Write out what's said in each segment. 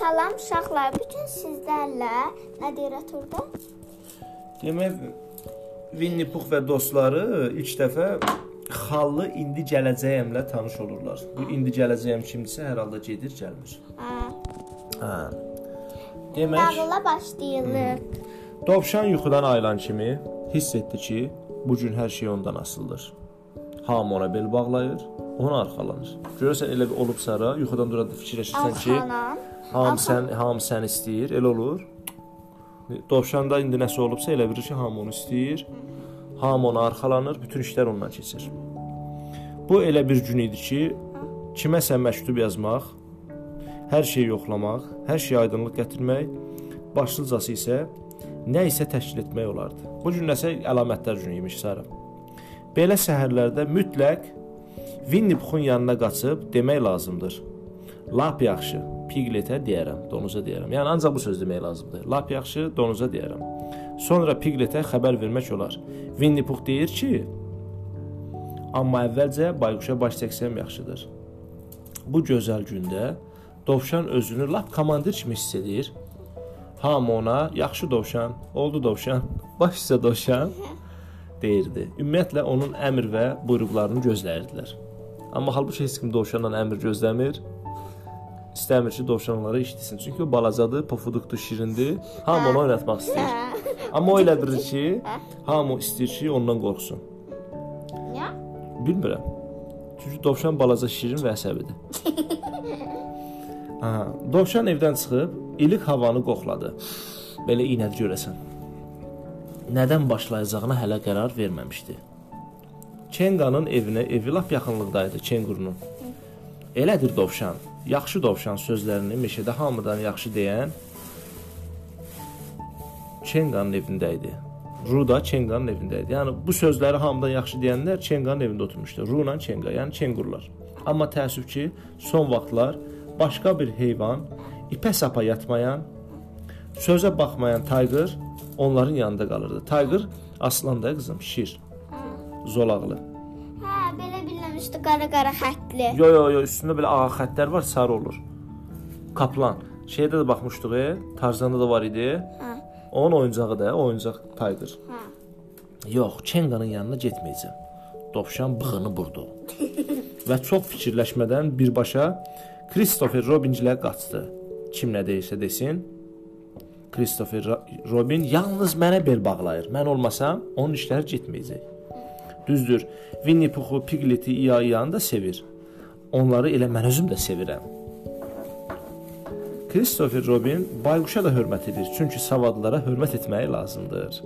Salam uşaqlar, bu gün sizlərlə nə deyirət orada? Demək Winnie Pux və dostları ilk dəfə xallı indi gələcəyəmlə tanış olurlar. Bu indi gələcəyəm kimdirsə hər halda gedir, gəlmir. Hə. Hə. Demək Nağıla başlayırıq. Dovşan yuxudan ayılan kimi hiss etdi ki, bu gün hər şey ondan asılıdır. Hamı ona bel bağlayır, ona arxalanır. Görürsən elə bir olub sonra yuxudan duranda fikirləşirsən ki, Alxanan. Hamı sən hamı səni istəyir, elə olur. Dovşanda indi nəsə olubsa elə bilir ki, hamı onu istəyir. Hamı ona arxalanır, bütün işlər ondan keçir. Bu elə bir gün idi ki, kiməsə məktub yazmaq, hər şeyi yoxlamaq, hər şeyə aydınlıq gətirmək, başlıcası isə nə isə təşkil etmək olardı. Bu gün nəsə əlamətlər günü imiş Sara. Belə səhərlərdə mütləq Winnie Puxun yanına qaçıb demək lazımdır. Lap yaxşı, Pigletə deyərəm, donuza deyərəm. Yəni ancaq bu söz demək lazımdır. Lap yaxşı, donuza deyərəm. Sonra Pigletə xəbər vermək olar. Winnie Pux deyir ki, amma əvvəlcə bayquşa baş çəksəm yaxşıdır. Bu gözəl gündə Dovşan özünü lap komandir kimi hiss edir. Hamı ona yaxşı dovşan, oldu dovşan, baş üstə dovşan deyirdi. Ümumiyyətlə onun əmr və buyruqlarını gözləyirdilər. Amma halbuki heç kim dovşandan əmr gözləmir. İstəmir ki, dovşan onları işitsin. Çünki o balacadır, pofuduqdur, şirindir. Hamı onu oynatmaq istəyir. Amma o elə bilir ki, hamı istəyir ki, ondan qorxsun. Niyə? Bilmirəm. Çünki dovşan balaca, şirin və əsəbidir. Aha, dovşan evdən çıxıb ilik havanı qoxladı. Belə iynədi görəsən. Nədən başlayacağına hələ qərar verməmişdi. Kenqanın evinə, evi lap yaxınlıqdaydı Kengurunun. Elədir dovşan. Yaxşı dovşan sözlərini meşədə hamıdan yaxşı deyən Kenqanın evində idi. Ru da Kenqanın evində idi. Yəni bu sözləri hamıdan yaxşı deyənlər Kenqanın evində oturmuşdu. Ru ilə Kenqa, yəni Kengurlar. Amma təəssüf ki, son vaxtlar başqa bir heyvan ipə sapa yatmayan, sözə baxmayan tayqır onların yanında qalırdı. Tayqır aslan da qızım, şir. Zolaqlı. Hə, belə bilməmişdi qara-qara xəttli. Yo yo yo, üstündə belə ağ xəttlər var, sarı olur. Kaplan. Şeydə də baxmışdıq, e, Tarzanda da var idi. Hə. Onun oyuncağı da, oyuncaq tayqır. Hə. Yox, Kenqanın yanına getməyəcəm. Dovşan bığını burdu. Və çox fikirləşmədən birbaşa Christopher Robingilə qaçdı. Kim nə deyirsə desin. Christopher Ro- Robin yalnız mənə bel bağlayır. Mən olmasam onun işləri getməyəcək. Düzdür, Winnie Puxu, Pigleti, İya-İyanı da sevir. Onları elə mən özüm də sevirəm. Christopher Robin bayquşa da hörmət edir, çünki savadlılara hörmət etməyi lazımdır.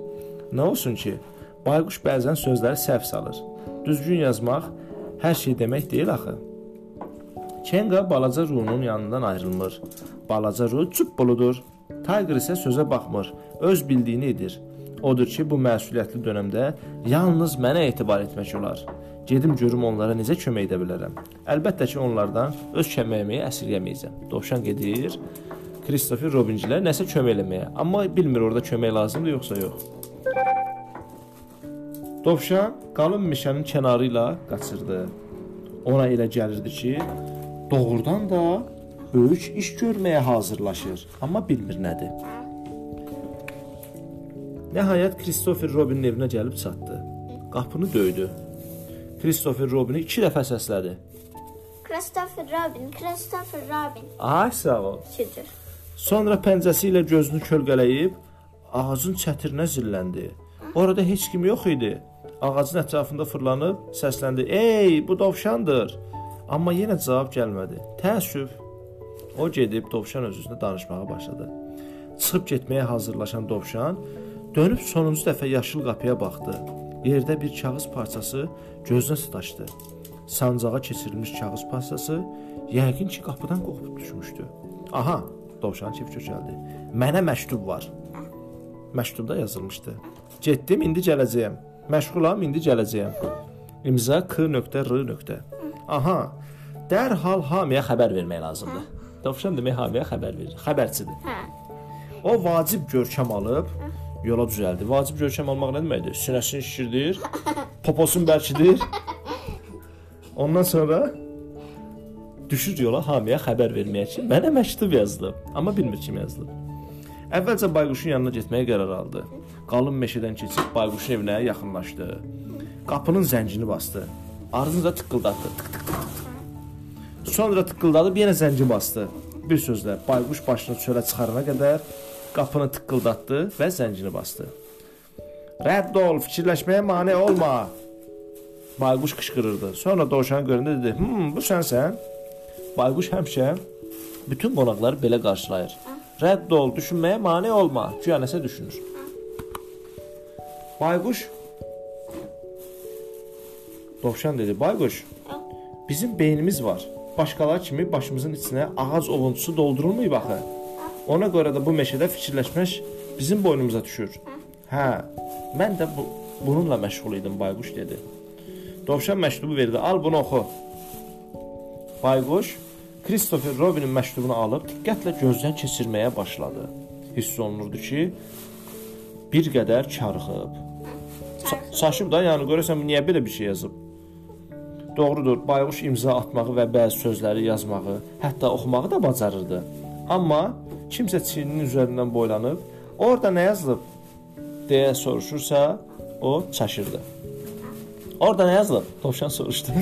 Nə olsun ki, bayquş bəzən sözləri səhv salır. Düzgün yazmaq hər şey demək deyil axı. Kenga balaca Ru'nun yanından ayrılmır. Balaca Ru çuppuludur. Tiger isə sözə baxmır, öz bildiyini edir. Odur ki, bu məsuliyyətli dövrdə yalnız mənə etibar etmək olar. Gedim görüm onlara necə kömək edə bilərəm. Əlbəttə ki, onlardan öz köməyimi əsirgəməyəcəm. Dovşan gedir Christopher Robingilə nəsə kömək eləməyə, amma bilmir orada kömək lazımdır yoxsa yox. Dovşan qalın meşənin kənarı ilə qaçırdı. Ona elə gəlirdi ki, doğrudan da böyük iş görməyə hazırlaşır, amma bilmir nədir. Nəhayət Christopher Robinin evinə gəlib çatdı. Qapını döydü. Christopher Robini 2 dəfə səslədi. Christopher Robin, Christopher Robin. Ay sağ ol. Şükür. Sonra pəncəsi ilə gözünü kölgələyib ağacın çətirinə zilləndi. Orada heç kim yox idi. Ağacın ətrafında fırlanıb səsləndi: "Ey, bu dovşandır." Amma yenə cavab gəlmədi. Təəssüf. O gedib dovşan özünə danışmağa başladı. Çıxıb getməyə hazırlaşan dovşan dönüb sonuncu dəfə yaşıl qapıya baxdı. Yerdə bir kağız parçası gözünə sataşdı. Sancağa keçirilmiş kağız parçası yəqin ki, qapıdan qopub düşmüşdü. Aha, dovşan çift köçəldi. Mənə məktub var. Məktubda yazılmışdı. Getdim, indi gələcəyəm. Məşğulam, indi gələcəyəm. İmza k.r. Aha. Dərhal hamıya xəbər vermək lazımdır. Dovşan demək hamıya xəbər verir. Xəbərçidir. Hə. O vacib görkəm alıb yola düzəldi. Vacib görkəm almaq nə deməkdir? Sinəsini şişirdir, poposunu bərkidir. Ondan sonra düşür yola hamiyə xəbər verməyə ki, mənə məktub yazdı, amma bilmir kim yazdı. Əvvəlcə bayquşun yanına getməyə qərar aldı. Qalın meşədən keçib bayquşun evinə yaxınlaşdı. Qapının zəncini basdı. Ardınca tıqqıldatdı. Tık tık tık. Sonra tıqqıldadıb yenə zənci basdı. Bir sözlə bayquş başını çölə çıxarana qədər qapını tıqqıldatdı və zəncini basdı. Rədd ol, fikirləşməyə mane olma. Bayquş qışqırırdı. Sonra dovşanı görəndə dedi: "Hm, bu sənsən?" Bayquş həmişə bütün qonaqları belə qarşılayır. Rədd ol, düşünməyə mane olma. Güya nəsə düşünür. Bayquş Dovşan dedi: "Bayquş, bizim beynimiz var. Başqaları kimi başımızın içinə ağac ovuntusu doldurulmayıb axı. Ona görə də bu meşədə fikirləşmək bizim boynumuza düşür." Hə, mən də bu bununla məşğul idim, Bayquş dedi. Dovşan məktubu verdi. Al bunu oxu. Bayquş Christopher Robinin məktubunu alıb diqqətlə gözdən keçirməyə başladı. Hiss olunurdu ki, bir qədər çarxıb. Ça çaşıb da, yəni görəsən niyə belə bir şey yazıb? Doğrudur, Bayquş imza atmağı və bəzi sözləri yazmağı, hətta oxumağı da bacarırdı. Amma kimsə çiyninin üzərindən boylanıb, "Orda nə yazılıb?" deyə soruşursa, o çaşırdı. Orda nə yazılıb? Dovşan soruşdu.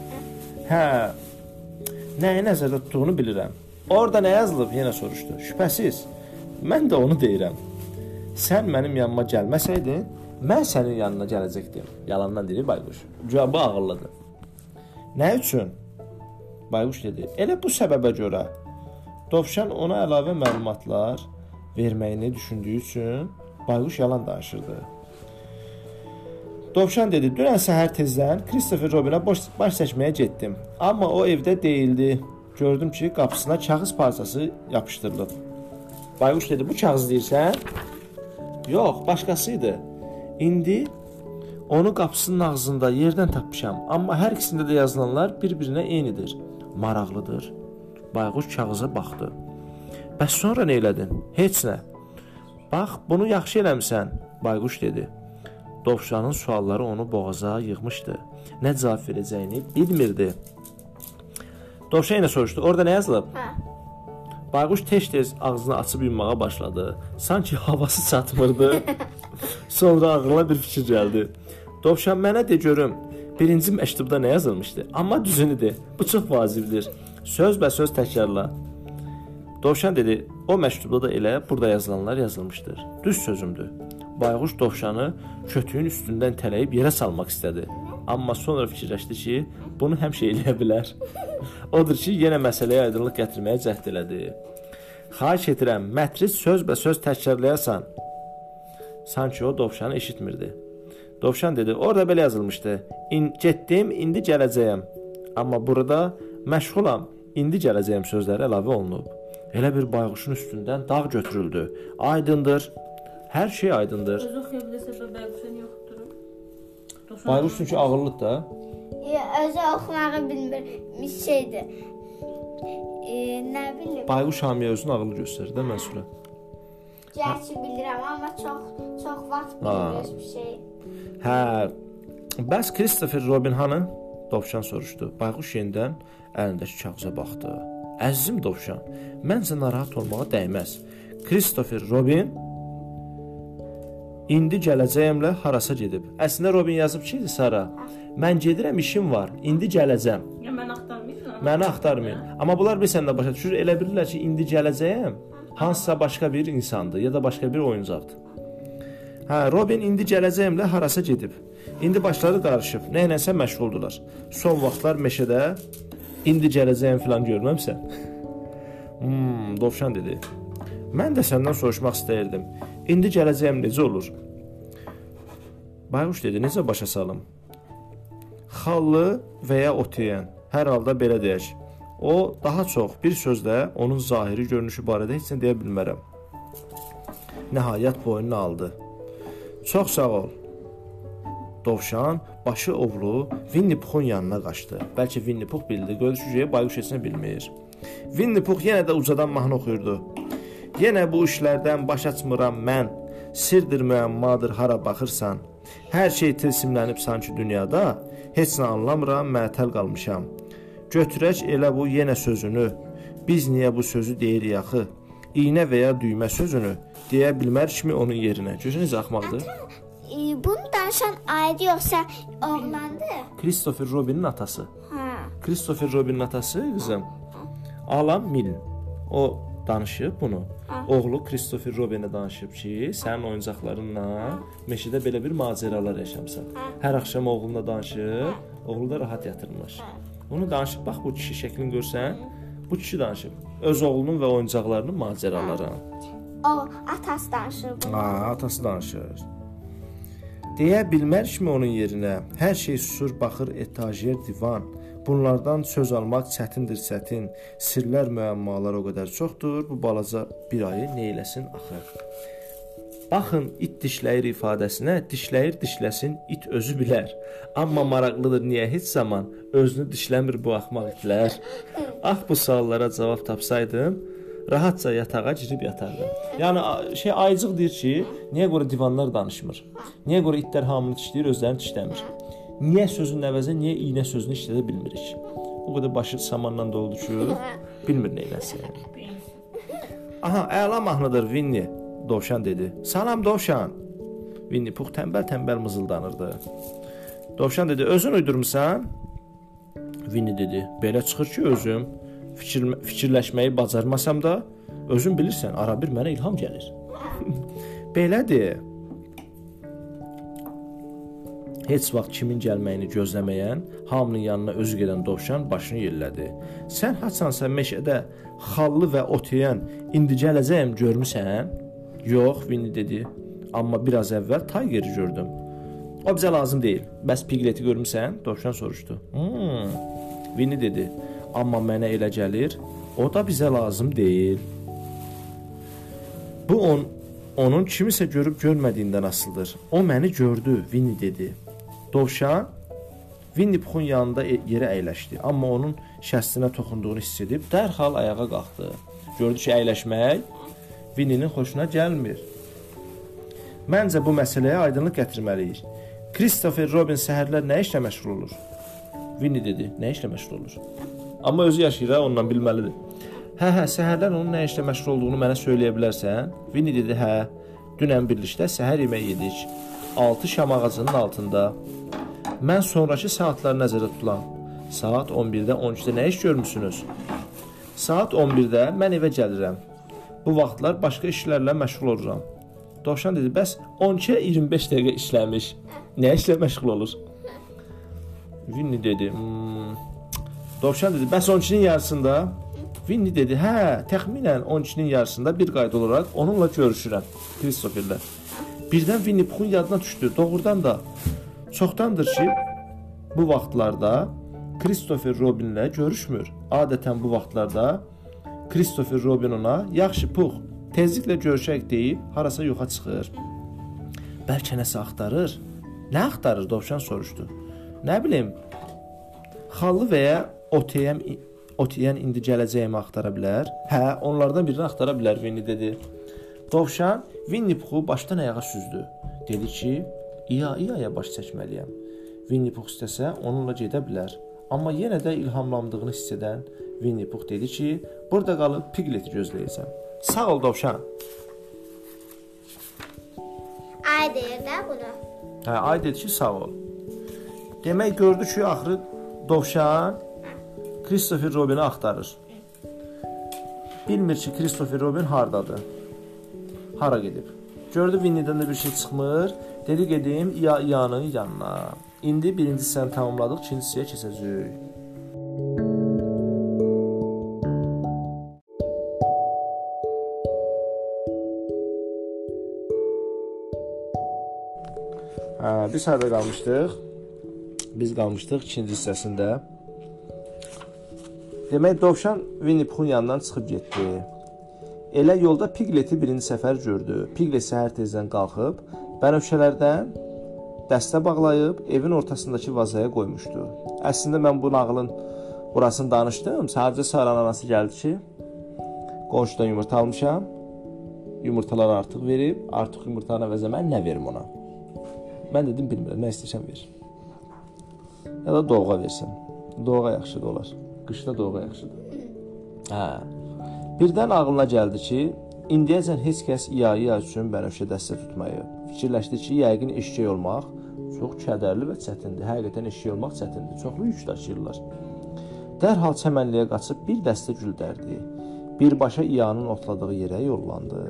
hə. Nəyi nəzərdə tutduğunu bilirəm. Orda nə yazılıb? Yenə soruşdu. Şübhəsiz. Mən də onu deyirəm. Sən mənim yanıma gəlməsəydin, mən sənin yanına gələcəkdim. Yalandan deyir Bayquş. Cavabı ağıllıdır. Nə üçün? Bayquş dedi. Elə bu səbəbə görə. Dovşan ona əlavə məlumatlar verməyini düşündüyü üçün Bayquş yalan danışırdı. Dovşan dedi: "Dünən səhər tezdən Christopher Robinə baş, baş çəkməyə getdim. Amma o evdə değildi. Gördüm ki, qapısına kağız parçası yapışdırılıb." Bayquş dedi: "Bu kağız deyirsən?" "Yox, başqası idi. İndi onu qapısının ağzında yerdən tapmışam, amma hər ikisində də yazılanlar bir-birinə eynidir. Maraqlıdır." Bayquş kağıza baxdı. "Bəs sonra nə elədin?" "Heç nə." "Bax, bunu yaxşı eləmisən." Bayquş dedi. Dovşanın sualları onu boğaza yığmışdı. Nə cavab verəcəyini bilmirdi. Dovşan yenə soruşdu: "Orada nə yazılıb?" Hə. Bayquş tez-tez ağzını açıb yummağa başladı. Sanki havası çatmırdı. Sonra ağlına bir fikir gəldi. Dovşan mənə de görüm. Birinci məktubda nə yazılmışdı? Amma düzünü de. Bu çox vacibdir. Söz-bə-söz təkrarla. Dovşan dedi: "O məktubda da elə burada yazılanlar yazılmışdır. Düz sözümdür." Bayquş dovşanı kötüyün üstündən tələyib yerə salmaq istədi. Amma sonra fikirləşdi ki, bunu həmişə eləyə bilər. Odur ki, yenə məsələyə aydınlıq gətirməyə cəhd elədi. Xahiş edirəm, mətri söz-bə-söz təkrarlayasan. Sanki o dovşanı eşitmirdi. Dovşan dedi: "Orada belə yazılmışdı. İn getdim, indi gələcəyəm. Amma burada məşğulam, indi gələcəyəm sözləri əlavə olunub. Elə bir bayquşun üstündən dağ götürüldü. Aydındır. Hər şey aydındır. Özü oxuya bilirsə də bayquşun yoxdur. Bayquş çünki ağıllıdır da. Ya, özü oxumağı bilmir. Bir şeydir. E, nə bilim. Bayquş hamiyə özünü ağıllı göstərir də Mənsura. Gerçi bilirəm, amma çox çox vaxt Ha. bilmir bir şey. Hə. Bəs Christopher Robin hanı? Dovşan soruşdu. Bayquş yenidən əlindəki kağıza baxdı. Əzizim Dovşan, məncə narahat olmağa dəyməz. Christopher Robin indi gələcəyəmlə harasa gedib. Əslində Robin yazıb ki, Sara, mən gedirəm, işim var. İndi gələcəm. Ya mən axtarmıram. Məni axtarmayın. Amma bunlar bilsən də başa düşür, elə bilirlər ki, indi gələcəyəm hansısa başqa bir insandır ya da başqa bir oyuncaqdır. Hə, Robin indi gələcəyimlə harasa gedib. İndi başları qarışıb, nə ilənsə məşğuldular. Son vaxtlar meşədə indi gələcəyim filan görməmsən. Hmm, Dovşan dedi. Mən də səndən soruşmaq istəyirdim. İndi gələcəyim necə olur? Bayquş dedi, necə başa salım? Xallı və ya ot yeyən. Hər halda belə deyək. O daha çox bir sözlə onun zahiri görünüşü barədə heç nə deyə bilmərəm. Nəhayət boynunu aldı. Çox sağ ol. Dovşan başı ovlu Winnie Puxun yanına qaçdı. Bəlkə Winnie Pux bildi, görüşəcəyi bayquş heç nə bilmir. Winnie Pux yenə də ucadan mahnı oxuyurdu. Yenə bu işlərdən baş açmıram mən. Sirdir müəmmadır hara baxırsan. Hər şey tilsimlənib sanki dünyada. Heç nə anlamıram, məətəl qalmışam. Götürək elə bu yenə sözünü. Biz niyə bu sözü deyirik axı? İynə və ya düymə sözünü deyə bilmərikmi onun yerinə? Necə axmaqdır? Bunu danışan ayrı yoxsa oğlandır? Christopher Robinin atası. Ha. Christopher Robinin atası qızım Alan Milne. O danışıb bunu. Oğlu Christopher Robinə danışıb ki, sənin oyuncaqlarınla meşədə belə bir macəralar yaşamısan. Hər axşam oğluna danışıb, oğlu da rahat yatırmış. Onu danışıb bax bu kişi şəklini görsən, bu kişi danışıb öz oğlunun və oyuncaqlarının macəraları. O atası danışır bunu. Ha, atası danışır. Deyə bilmərikmi onun yerinə? Hər şey susur, baxır etajer divan. Bunlardan söz almaq çətindir, çətin. Sirlər, müəmmalar o qədər çoxdur. Bu balaca bir ayı neyləsin axı? Baxın, it dişləyir ifadəsinə, dişləyir, dişləsin, it özü bilər. Amma maraqlıdır niyə heç zaman özünü dişləmir bu axmaq itlər? Ah bu suallara cavab tapsaydım, rahatca yatağa girib yatardım. Yəni şey ayıcıq deyir ki, niyə görə divanlar danışmır? Niyə görə itlər hamını dişləyir, özlərini dişləmir? Niyə sözün əvəzinə niyə iynə sözünü işlədə bilmirik? O qədər başı samanla doldu ki, bilmir nə eləsin. Aha, əla mahnıdır Vinni, Dovşan dedi. Salam Dovşan. Vinni Pux tənbəl-tənbəl mızıldanırdı. Dovşan dedi, özün uydurmusan? Vinni dedi, belə çıxır ki, özüm fikir fikirləşməyi bacarmasam da, özün bilirsən, ara bir mənə ilham gəlir. Belədir. Heç vaxt kimin gəlməyini gözləməyən, hamının yanına özü gedən dovşan başını yellədi. Sən haçansa meşədə xallı və ot yeyən indi gələcəyəm görmüsən? Yox, Vinni dedi. Amma biraz əvvəl Tiger'i gördüm. O bizə lazım deyil. Bəs Pigleti görmüsən? Dovşan soruşdu. Hmm. Vinni dedi. Amma mənə elə gəlir, o da bizə lazım deyil. Bu on onun kimisə görüb görmədiyindən asılıdır. O məni gördü, Vinni dedi. Dovşan Winnie Puxun yanında e- yerə əyləşdi, amma onun şəstinə toxunduğunu hiss edib dərhal ayağa qalxdı. Gördü ki, əyləşmək Winnie-nin xoşuna gəlmir. Məncə bu məsələyə aydınlıq gətirməliyik. Christopher Robin səhərlər nə işlə məşğul olur? Winnie dedi, nə işlə məşğul olur? Amma özü yaşayır, ondan bilməlidir. Hə, hə, səhərlər onun nə işlə məşğul olduğunu mənə söyləyə bilərsən? Winnie dedi, hə. Dünən birlikdə səhər yeməyi yedik. 6 şam ağacının altında. Mən sonrakı saatları nəzərdə tuturam. Saat 11-də 13-də nə iş görmüsünüz? Saat 11-də mən evə gəlirəm. Bu vaxtlar başqa işlərlə məşğul oluram. Dovşan dedi, bəs 12-yə 25 dəqiqə işləmiş. Nə işlə məşğul olur? Winnie dedi, hmm. Dovşan dedi, bəs 12-nin yarısında? Winnie dedi, hə, təxminən 12-nin yarısında bir qayda olaraq onunla görüşürəm. Christopherlə. Birdən Winnie Puxun yadına düşdü. Doğrudan da çoxdandır ki, bu vaxtlarda Christopher Robinlə görüşmür. Adətən bu vaxtlarda Christopher Robin ona "Yaxşı, Pux, tezliklə görüşək" deyib harasa yoxa çıxır. Bəlkə nəsə axtarır. Nə axtarır? Dovşan soruşdu. Nə bilim, xallı və ya OTM OTN indi gələcəyimi axtara bilər? Hə, onlardan birini axtara bilər, Winnie dedi. Dovşan Winnie Puxu başdan ayağa süzdü. Dedi ki, "İya, iyaya baş çəkməliyəm." Winnie Pux istəsə onunla gedə bilər. Amma yenə də ilhamlandığını hiss edən Winnie Pux dedi ki, "Burada qalıb Pigleti gözləyəcəm." Sağ ol Dovşan. Ay deyir də bunu. Hə, ay dedi ki, sağ ol. Demək gördü ki, axırı Dovşan Christopher Robin'i axtarır. Bilmir ki, Christopher Robin hardadır. Hara gedib? Gördü Winnie-dən də bir şey çıxmır. Dedi gedim İya İyanın yanına. İndi birinci hissəni tamamladıq, ikinci hissəyə keçəcəyik. Hə, biz harda qalmışdıq? Biz qalmışdıq ikinci hissəsində. Demək Dovşan Winnie Puxun yanından çıxıb getdi. Elə yolda Pigleti birinci səfər gördü. Piglet səhər tezdən qalxıb bənövşələrdən dəstə bağlayıb evin ortasındakı vazaya qoymuşdu. Əslində mən bu nağılın burasını danışdım. Sadəcə Saran anası gəldi ki, qonşudan yumurta almışam. Yumurtalar artıq verib, artıq yumurtanın əvəzinə mən nə verim ona? Mən dedim bilmirəm, nə istəsən ver. Ya da doğğa versən. Doğğa yaxşı da olar. Qışda doğa yaxşıdır. Hə. Birdən ağlına gəldi ki, indiyəcən heç kəs İya-İya üçün bənövşə dəstə tutmayıb. Fikirləşdi ki, yəqin eşşək olmaq çox kədərli və çətindir. Həqiqətən eşşək olmaq çətindir. Çoxlu yük daşıyırlar. Dərhal çəmənliyə qaçıb bir dəstə gül dərdi. Birbaşa İyanın otladığı yerə yollandı.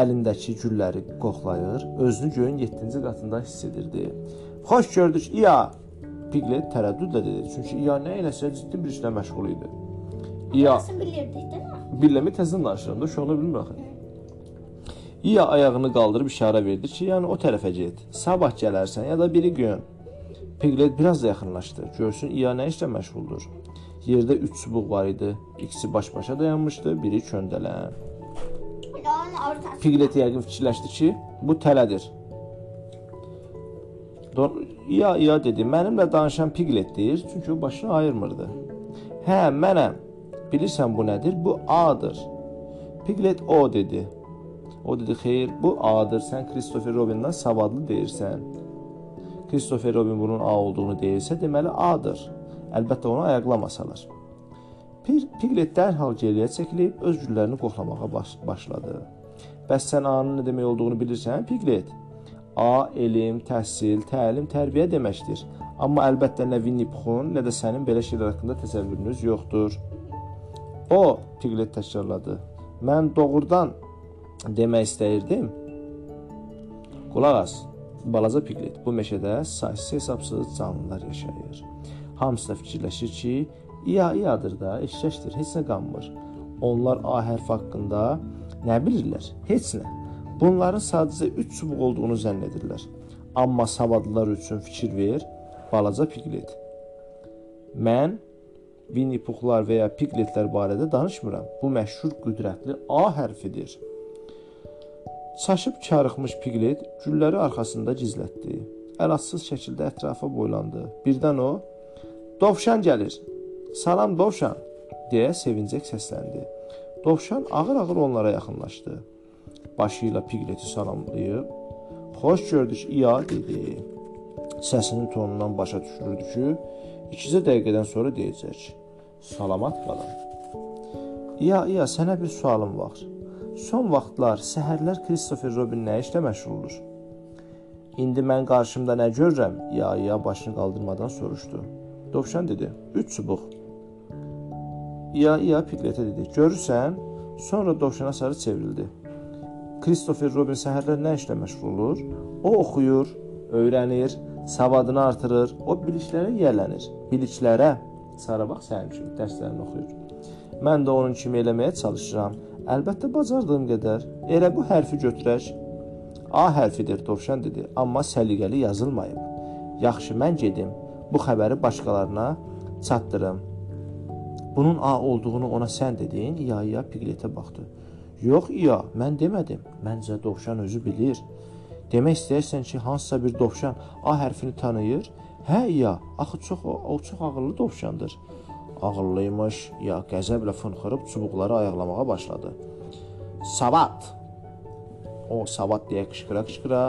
Əlindəki gülləri qoxlayır, özünü göyün 7-ci qatında hiss edirdi. Xoş gördük İya. Piglet tərəddüdlə dedi. Çünki İya nə eləsə ciddi bir işlə məşğul idi. İya bilirdik mi? Birləmi təzən danışıram da, onu bilmir axı. İya ayağını qaldırıb işarə verdi ki, yəni o tərəfə get. Sabah gələrsən ya da biri gün. Piglet biraz da yaxınlaşdı. Görsün İya nə işlə məşğuldur. Yerdə 3 çubuq var idi. İkisi baş-başa dayanmışdı, biri köndələn. Piglet yəqin fikirləşdi ki, bu tələdir. Do- İya İya dedi, mənimlə danışan Pigletdir, çünki o başını ayırmırdı. Hə, mənəm. Bilirsən bu nədir? Bu A-dır. Piglet o dedi. O dedi, xeyr, bu A-dır. Sən Christopher Robin'dən savadlı deyirsən. Christopher Robin bunun A olduğunu deyirsə, deməli A-dır. Əlbəttə onu ayaqlamasalar. Piglet dərhal geriyə çəkilib öz güllərini qoxlamağa baş başladı. Bəs sən A-nın nə demək olduğunu bilirsən, Piglet? A elm, təhsil, təlim, tərbiyə deməkdir. Amma əlbəttə nə Winnie Puhun, nə də sənin belə şeylər haqqında təsəvvürünüz yoxdur. O, Piglet təkrarladı. Mən doğrudan demək istəyirdim. Qulaq as. Balaca Piglet, bu meşədə saysız hesabsız canlılar yaşayır. Hamısı da fikirləşir ki, iya iyadır da, eşşəkdir, heç nə qanmır. Onlar A hərfi haqqında nə bilirlər? Heç nə. Bunların sadəcə 3 çubuq olduğunu zənn edirlər. Amma savadlılar üçün fikir ver, balaca Piglet. Mən Winnie Puhlar və ya Pigletlər barədə danışmıram. Bu məşhur qüdrətli A hərfidir. Çaşıb karıxmış Piglet gülləri arxasında gizlətdi. Əlatsız şəkildə ətrafa boylandı. Birdən o, "Dovşan gəlir. Salam Dovşan." deyə sevincək səsləndi. Dovşan ağır-ağır onlara yaxınlaşdı. Başı ilə Pigleti salamlayıb, "Xoş gördük, İya" dedi. Səsinin tonundan başa düşülürdü ki, ikicə dəqiqədən sonra deyəcək. Salamat qalın. İya, İya, sənə bir sualım var. Son vaxtlar səhərlər Christopher Robin nə işlə məşğuldur? İndi mən qarşımda nə görürəm? İya, İya başını qaldırmadan soruşdu. Dovşan dedi: "3 çubuq." İya, İya Pigletə dedi: "Görürsən?" Sonra dovşana sarı çevrildi. Christopher Robin səhərlər nə işlə məşğul olur? O oxuyur, öyrənir, savadını artırır, o biliklərə yiyələnir. Biliklərə sarı bax sənin kimi dərslərini oxuyur. Mən də onun kimi eləməyə çalışıram. Əlbəttə bacardığım qədər. Elə bu hərfi götürək. A hərfidir, Dovşan dedi, amma səliqəli yazılmayıb. Yaxşı, mən gedim. Bu xəbəri başqalarına çatdırım. Bunun A olduğunu ona sən dedin, İya İya Pigletə baxdı. Yox İya, mən demədim. Məncə Dovşan özü bilir. Demək istəyirsən ki, hansısa bir dovşan A hərfini tanıyır? Hə İya, axı çox o, çox ağıllı dovşandır. Ağıllıymış. Ya qəzəblə fınxırıb çubuqları ayaqlamağa başladı. Savat. O savat deyə qışqıra-qışqıra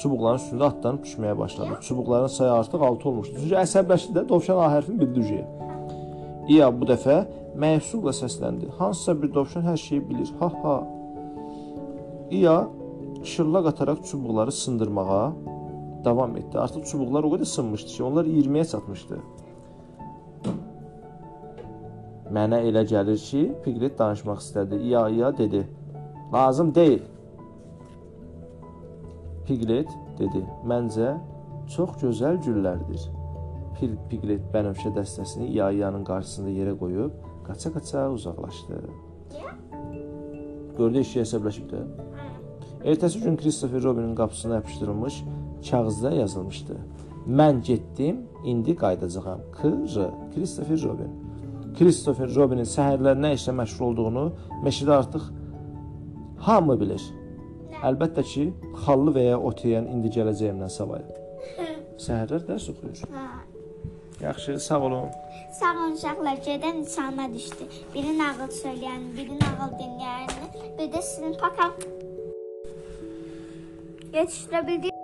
çubuqların üstündə atlanıb düşməyə başladı. Çubuqların sayı artıq 6 olmuşdu. Çünki əsəbləşdi də dovşan A hərfini bildi ucuya. İya bu dəfə məhsulla səsləndi. Hansısa bir dovşan hər şeyi bilir. Ha ha. İya şırlaq ataraq çubuqları sındırmağa davam etdi. Artıq çubuqlar o qədər sınmışdı ki, onlar 20-yə çatmışdı. Mənə elə gəlir ki, Piglet danışmaq istədi. İya İya dedi. Lazım deyil. Piglet dedi. Məncə çox gözəl güllərdir. Piglet bənövşə dəstəsini İya İyanın qarşısında yerə qoyub qaça-qaça uzaqlaşdı. Gördü eşiyə əsəbləşib də. Ertəsi gün Christopher Robinin qapısına yapışdırılmış kağızda yazılmışdı. Mən getdim, indi qayıdacağam. K.R. Christopher Robin. Christopher Robinin səhərlər nə işlə məşğul olduğunu meşədə artıq hamı bilir. Əlbəttə ki, xallı və ya ot yeyən indi gələcəyimdən savayı. Səhərlər dərs oxuyur. Ha. Yaxşı, sağ olun. Sağ olun uşaqlar, gedən insana düşdü. Biri nağıl söyləyən, biri nağıl dinləyən, bir də sizin pakam. Yetişdirə bildik.